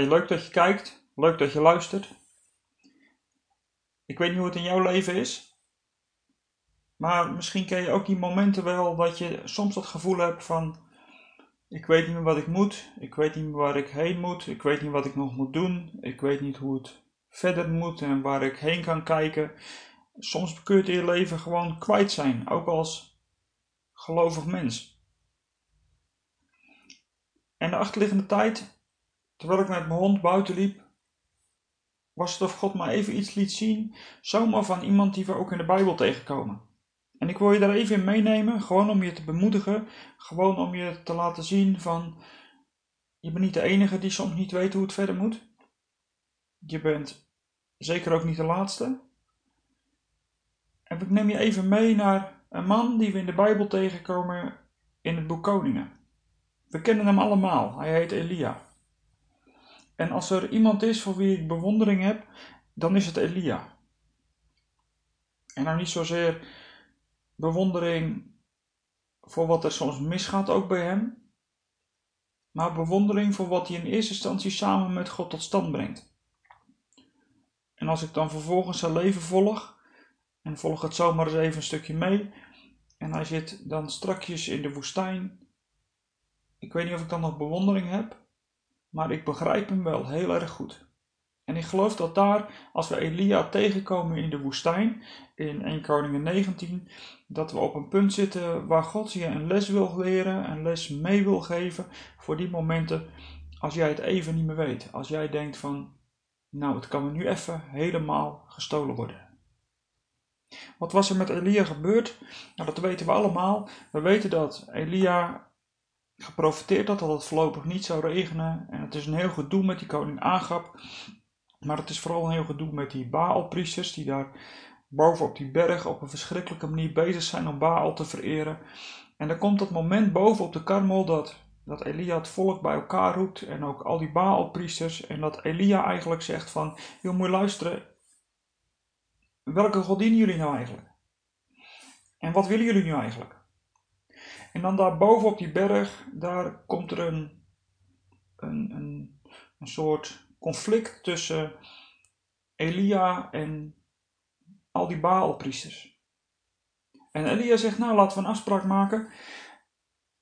Leuk dat je kijkt, leuk dat je luistert. Ik weet niet hoe het in jouw leven is, maar misschien ken je ook die momenten wel dat je soms dat gevoel hebt van: ik weet niet meer wat ik moet, ik weet niet meer waar ik heen moet, ik weet niet wat ik nog moet doen, ik weet niet hoe het verder moet en waar ik heen kan kijken. Soms kun je het in je leven gewoon kwijt zijn, ook als gelovig mens. En de achterliggende tijd Terwijl ik met mijn hond buiten liep, was het of God me even iets liet zien, zomaar van iemand die we ook in de Bijbel tegenkomen. En ik wil je daar even in meenemen, gewoon om je te bemoedigen, gewoon om je te laten zien van, je bent niet de enige die soms niet weet hoe het verder moet. Je bent zeker ook niet de laatste. En ik neem je even mee naar een man die we in de Bijbel tegenkomen in het boek Koningen. We kennen hem allemaal, hij heet Elia. En als er iemand is voor wie ik bewondering heb, dan is het Elia. En nou niet zozeer bewondering voor wat er soms misgaat ook bij hem, maar bewondering voor wat hij in eerste instantie samen met God tot stand brengt. En als ik dan vervolgens zijn leven volg, en volg het zomaar eens even een stukje mee, en hij zit dan strakjes in de woestijn, ik weet niet of ik dan nog bewondering heb, maar ik begrijp hem wel heel erg goed. En ik geloof dat daar, als we Elia tegenkomen in de woestijn, in 1 Koningen 19, dat we op een punt zitten waar God je een les wil leren, een les mee wil geven voor die momenten als jij het even niet meer weet. Als jij denkt van, nou het kan me nu even helemaal gestolen worden. Wat was er met Elia gebeurd? Nou, dat weten we allemaal. We weten dat Elia geprofiteerd had dat het voorlopig niet zou regenen. En het is een heel gedoe met die koning Agap. Maar het is vooral een heel gedoe met die Baalpriesters die daar boven op die berg op een verschrikkelijke manier bezig zijn om Baal te vereren. En dan komt dat moment boven op de Karmel dat, dat Elia het volk bij elkaar roept en ook al die Baalpriesters. En dat Elia eigenlijk zegt van, joh moet je luisteren, welke god dienen jullie nou eigenlijk? En wat willen jullie nu eigenlijk? En dan daar boven op die berg, daar komt er een, een, een, een soort conflict tussen Elia en al die Baalpriesters. En Elia zegt, nou laten we een afspraak maken.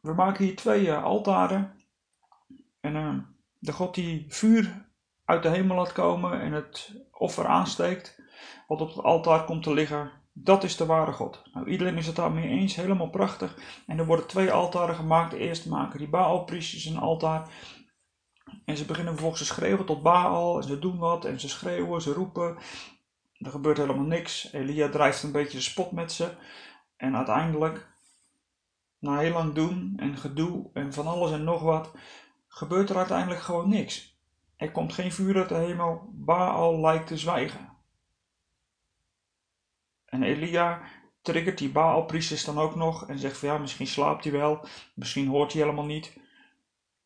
We maken hier twee uh, altaren. En uh, de God die vuur uit de hemel laat komen en het offer aansteekt, wat op het altaar komt te liggen, dat is de ware God. Nou, iedereen is het daarmee eens, helemaal prachtig. En er worden twee altaren gemaakt. Eerst maken die Baalpriesters een altaar. En ze beginnen vervolgens te schreeuwen tot Baal. En ze doen wat en ze schreeuwen, ze roepen. Er gebeurt helemaal niks. Elia drijft een beetje de spot met ze. En uiteindelijk, na heel lang doen en gedoe en van alles en nog wat, gebeurt er uiteindelijk gewoon niks. Er komt geen vuur uit de hemel. Baal lijkt te zwijgen. En Elia triggert die Baalpriesters dan ook nog en zegt van ja, misschien slaapt hij wel, misschien hoort hij helemaal niet,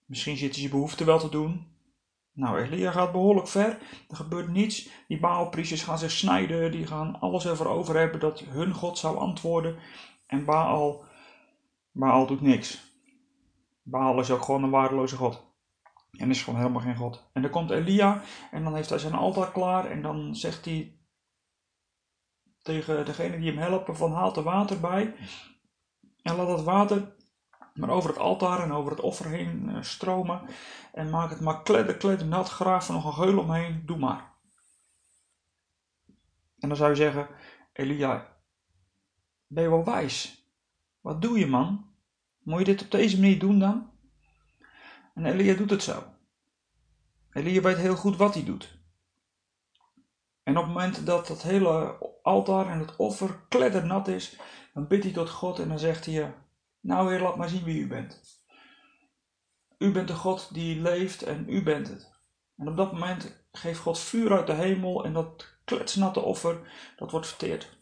misschien zit hij zijn behoefte wel te doen. Nou, Elia gaat behoorlijk ver, er gebeurt niets. Die Baalpriesters gaan zich snijden, die gaan alles ervoor over hebben dat hun God zou antwoorden. En Baal, Baal doet niks. Baal is ook gewoon een waardeloze God. En is gewoon helemaal geen God. En dan komt Elia en dan heeft hij zijn altaar klaar en dan zegt hij tegen degene die hem helpen van haal er water bij en laat dat water maar over het altaar en over het offer heen eh, stromen en maak het maar kledder, kledder nat, graaf er nog een geul omheen, doe maar. En dan zou je zeggen, Elia, ben je wel wijs? Wat doe je man? Moet je dit op deze manier doen dan? En Elia doet het zo. Elia weet heel goed wat hij doet. En op het moment dat het hele altaar en het offer kleddernat is, dan bidt hij tot God en dan zegt hij, nou heer, laat maar zien wie u bent. U bent de God die leeft en u bent het. En op dat moment geeft God vuur uit de hemel en dat kletsnatte offer, dat wordt verteerd.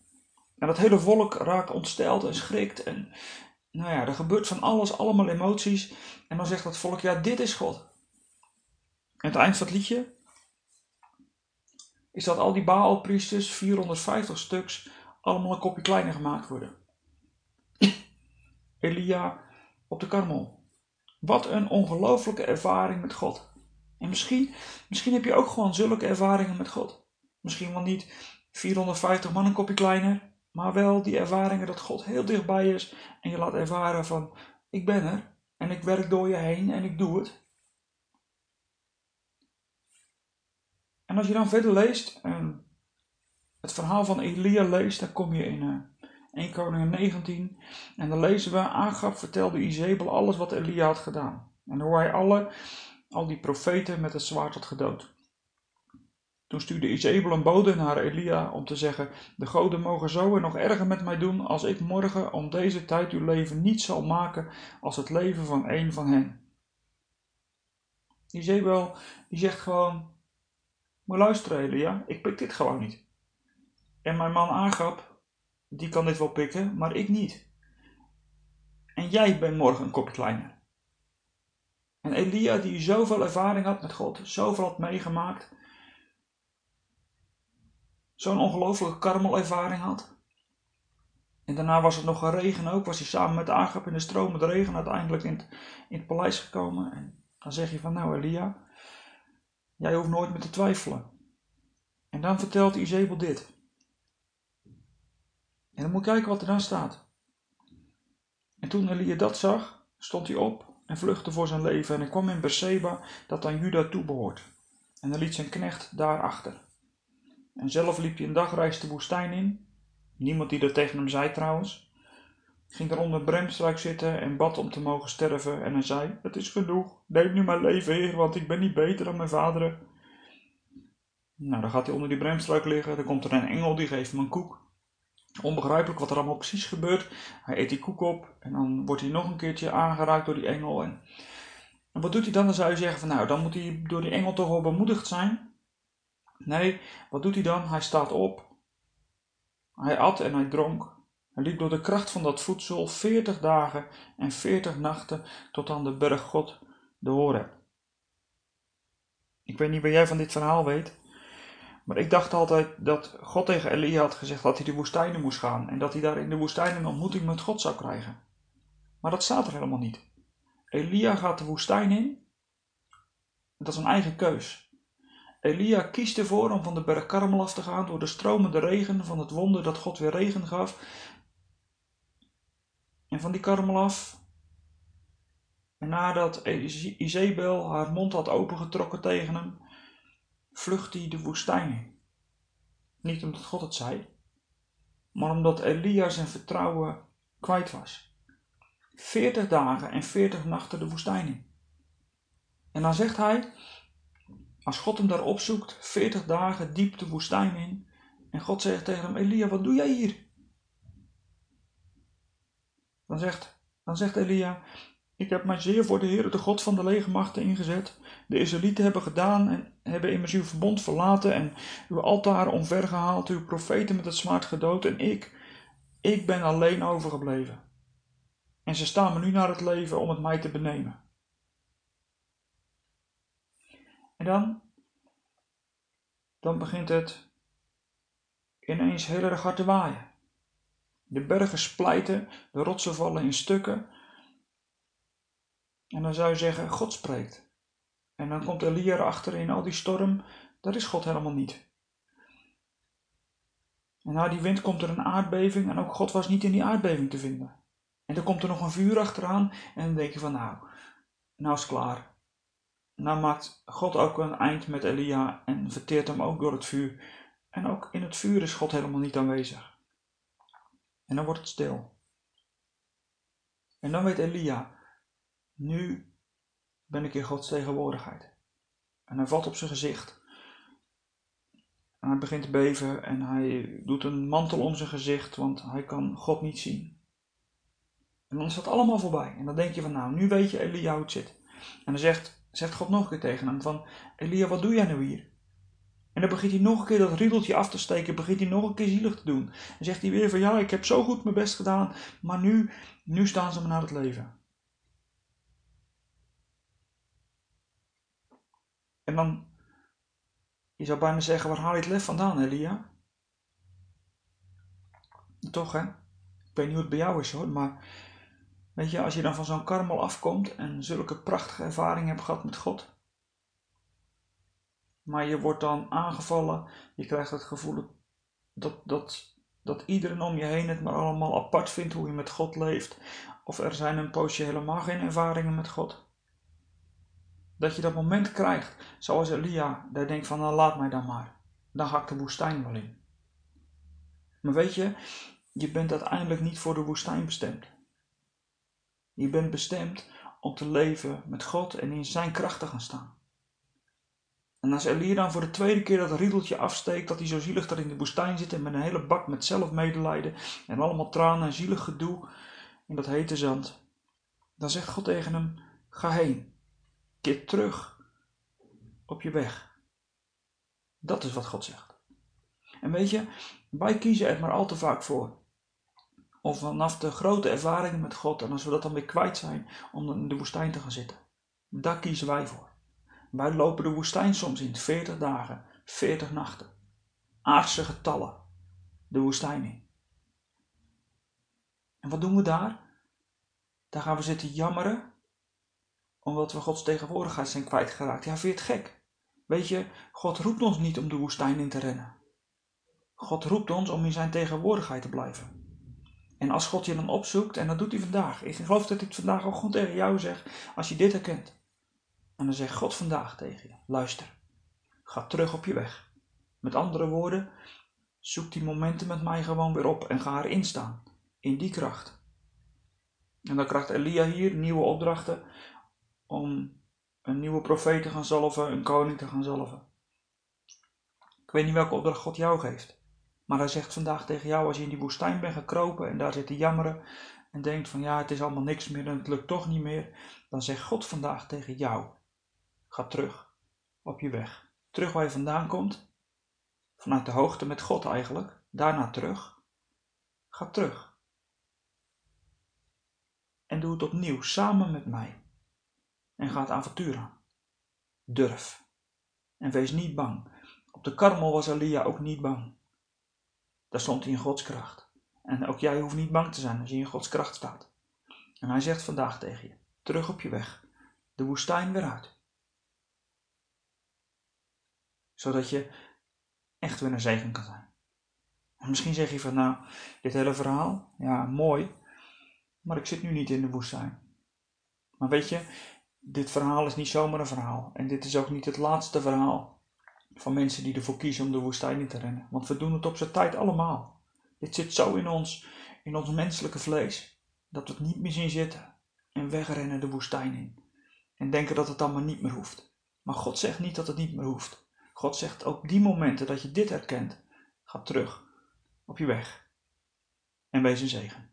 En dat hele volk raakt ontsteld en schrikt en nou ja, er gebeurt van alles, allemaal emoties. En dan zegt dat volk, ja, dit is God. En het eind van het liedje, is dat al die Baalpriesters, 450 stuks, allemaal een kopje kleiner gemaakt worden. Elia op de karmel. Wat een ongelooflijke ervaring met God. En misschien, misschien heb je ook gewoon zulke ervaringen met God. Misschien wel niet 450 man een kopje kleiner, maar wel die ervaringen dat God heel dichtbij is en je laat ervaren van ik ben er en ik werk door je heen en ik doe het. En als je dan verder leest en het verhaal van Elia leest, dan kom je in uh, 1 Koningen 19 en dan lezen we, Agab vertelde Izebel alles wat Elia had gedaan. En hoe hij alle, al die profeten met het zwaard had gedood. Toen stuurde Izebel een bode naar Elia om te zeggen: De goden mogen zo en nog erger met mij doen als ik morgen om deze tijd uw leven niet zal maken als het leven van een van hen. Izebel die zegt gewoon: Maar luister Elia, ik pik dit gewoon niet. En mijn man Agab, die kan dit wel pikken, maar ik niet. En jij bent morgen een kopje kleiner. En Elia, die zoveel ervaring had met God, zoveel had meegemaakt, zo'n ongelooflijke karmelervaring had. En daarna was het nog geregen ook, was hij samen met Agap in de met regen uiteindelijk in het, in het paleis gekomen. En dan zeg je van nou Elia, jij hoeft nooit meer te twijfelen. En dan vertelt Izebel dit. En dan moet je kijken wat er dan staat. En toen Elia dat zag, stond hij op en vluchtte voor zijn leven en hij kwam in Berseba, dat aan Juda toebehoort. En hij liet zijn knecht daar achter. En zelf liep hij een dagreis de woestijn in. Niemand die dat tegen hem zei trouwens. Ging er onder bremstruik zitten en bad om te mogen sterven. En hij zei: Het is genoeg. Neem nu mijn leven, Heer, want ik ben niet beter dan mijn vaderen. Nou, dan gaat hij onder die bremstruik liggen. Dan komt er een engel die geeft hem een koek. Onbegrijpelijk wat er allemaal precies gebeurt. Hij eet die koek op en dan wordt hij nog een keertje aangeraakt door die engel. En, en wat doet hij dan? Dan zou je zeggen van nou, dan moet hij door die engel toch wel bemoedigd zijn. Nee, wat doet hij dan? Hij staat op. Hij at en hij dronk. Hij liep door de kracht van dat voedsel veertig dagen en veertig nachten tot aan de berg God, de Horeb. Ik weet niet wat jij van dit verhaal weet, maar ik dacht altijd dat God tegen Elia had gezegd dat hij de woestijnen moest gaan en dat hij daar in de woestijn een ontmoeting met God zou krijgen. Maar dat staat er helemaal niet. Elia gaat de woestijn in. Dat is een eigen keus. Elia kiest ervoor om van de berg Karmel af te gaan door de stromende regen van het wonder dat God weer regen gaf. En van die Karmel af. En nadat Izebel haar mond had opengetrokken tegen hem, vlucht hij de woestijn in. Niet omdat God het zei, maar omdat Elia zijn vertrouwen kwijt was. Veertig dagen en veertig nachten de woestijn in. En dan zegt hij, als God hem daar opzoekt, 40 dagen diep de woestijn in, en God zegt tegen hem: Elia, wat doe jij hier? Dan zegt, dan zegt Elia: Ik heb mij zeer voor de Heer, de God van de legermachten, ingezet. De Israëlieten hebben gedaan en hebben immers uw verbond verlaten en uw altaren omvergehaald, uw profeten met het zwaard gedood, en ik, ik ben alleen overgebleven. En ze staan me nu naar het leven om het mij te benemen. En dan, dan begint het ineens heel erg hard te waaien. De bergen splijten, de rotsen vallen in stukken. En dan zou je zeggen, God spreekt. En dan komt Elia erachter in al die storm, dat is God helemaal niet. En na die wind komt er een aardbeving en ook God was niet in die aardbeving te vinden. En dan komt er nog een vuur achteraan en dan denk je van nou, nou is klaar nou maakt God ook een eind met Elia en verteert hem ook door het vuur. En ook in het vuur is God helemaal niet aanwezig. En dan wordt het stil. En dan weet Elia, nu ben ik in Gods tegenwoordigheid. En hij valt op zijn gezicht. En hij begint te beven en hij doet een mantel om zijn gezicht, want hij kan God niet zien. En dan is dat allemaal voorbij. En dan denk je van nou, nu weet je Elia hoe het zit. En dan zegt zegt God nog een keer tegen hem van, Elia, wat doe jij nou hier? En dan begint hij nog een keer dat riedeltje af te steken, begint hij nog een keer zielig te doen. En zegt hij weer van, ja, ik heb zo goed mijn best gedaan, maar nu, nu staan ze me naar het leven. En dan, je zou bijna zeggen, waar haal je het lef vandaan, Elia? Toch, hè? Ik weet niet hoe het bij jou is, hoor, maar Weet je, als je dan van zo'n karmel afkomt en zulke prachtige ervaringen hebt gehad met God. Maar je wordt dan aangevallen. Je krijgt het gevoel dat, dat, dat iedereen om je heen het maar allemaal apart vindt hoe je met God leeft. Of er zijn een poosje helemaal geen ervaringen met God. Dat je dat moment krijgt, zoals Elia, daar denkt van nou laat mij dan maar. Dan ga ik de woestijn wel in. Maar weet je, je bent uiteindelijk niet voor de woestijn bestemd. Je bent bestemd om te leven met God en in zijn kracht te gaan staan. En als Elia dan voor de tweede keer dat riedeltje afsteekt, dat hij zo zielig daar in de woestijn zit en met een hele bak met zelfmedelijden en allemaal tranen en zielig gedoe in dat hete zand, dan zegt God tegen hem: Ga heen, keer terug op je weg. Dat is wat God zegt. En weet je, wij kiezen er maar al te vaak voor. Of vanaf de grote ervaringen met God, en als we dat dan weer kwijt zijn, om in de woestijn te gaan zitten. Daar kiezen wij voor. Wij lopen de woestijn soms in 40 dagen, 40 nachten. Aardse getallen. De woestijn in. En wat doen we daar? Daar gaan we zitten jammeren, omdat we Gods tegenwoordigheid zijn kwijtgeraakt. Ja, vind je het gek? Weet je, God roept ons niet om de woestijn in te rennen. God roept ons om in zijn tegenwoordigheid te blijven. En als God je dan opzoekt, en dat doet hij vandaag. Ik geloof dat het vandaag ook gewoon tegen jou zegt, als je dit herkent. En dan zegt God vandaag tegen je: luister, ga terug op je weg. Met andere woorden, zoek die momenten met mij gewoon weer op en ga erin staan, in die kracht. En dan krijgt Elia hier nieuwe opdrachten om een nieuwe profeet te gaan zalven, een koning te gaan zalven. Ik weet niet welke opdracht God jou geeft. Maar hij zegt vandaag tegen jou, als je in die woestijn bent gekropen en daar zit te jammeren en denkt van ja, het is allemaal niks meer en het lukt toch niet meer, dan zegt God vandaag tegen jou, Ga terug op je weg. Terug waar je vandaan komt. Vanuit de hoogte met God eigenlijk. Daarna terug. Ga terug. En doe het opnieuw samen met mij. En ga het avontuur. Durf. En wees niet bang. Op de karmel was Elia ook niet bang. Daar stond hij in Gods kracht. En ook jij hoeft niet bang te zijn als je in Gods kracht staat. En hij zegt vandaag tegen je: terug op je weg. De woestijn weer uit. Zodat je echt weer een zegen kan zijn. En misschien zeg je van nou, dit hele verhaal, ja mooi, maar ik zit nu niet in de woestijn. Maar weet je, dit verhaal is niet zomaar een verhaal. En dit is ook niet het laatste verhaal van mensen die ervoor kiezen om de woestijn in te rennen. Want we doen het op zijn tijd allemaal. Dit zit zo in ons, in ons menselijke vlees, dat we het niet meer zien zitten en wegrennen de woestijn in. En denken dat het allemaal niet meer hoeft. Maar God zegt niet dat het niet meer hoeft. God zegt op die momenten dat je dit herkent, ga terug op je weg en wees een zegen.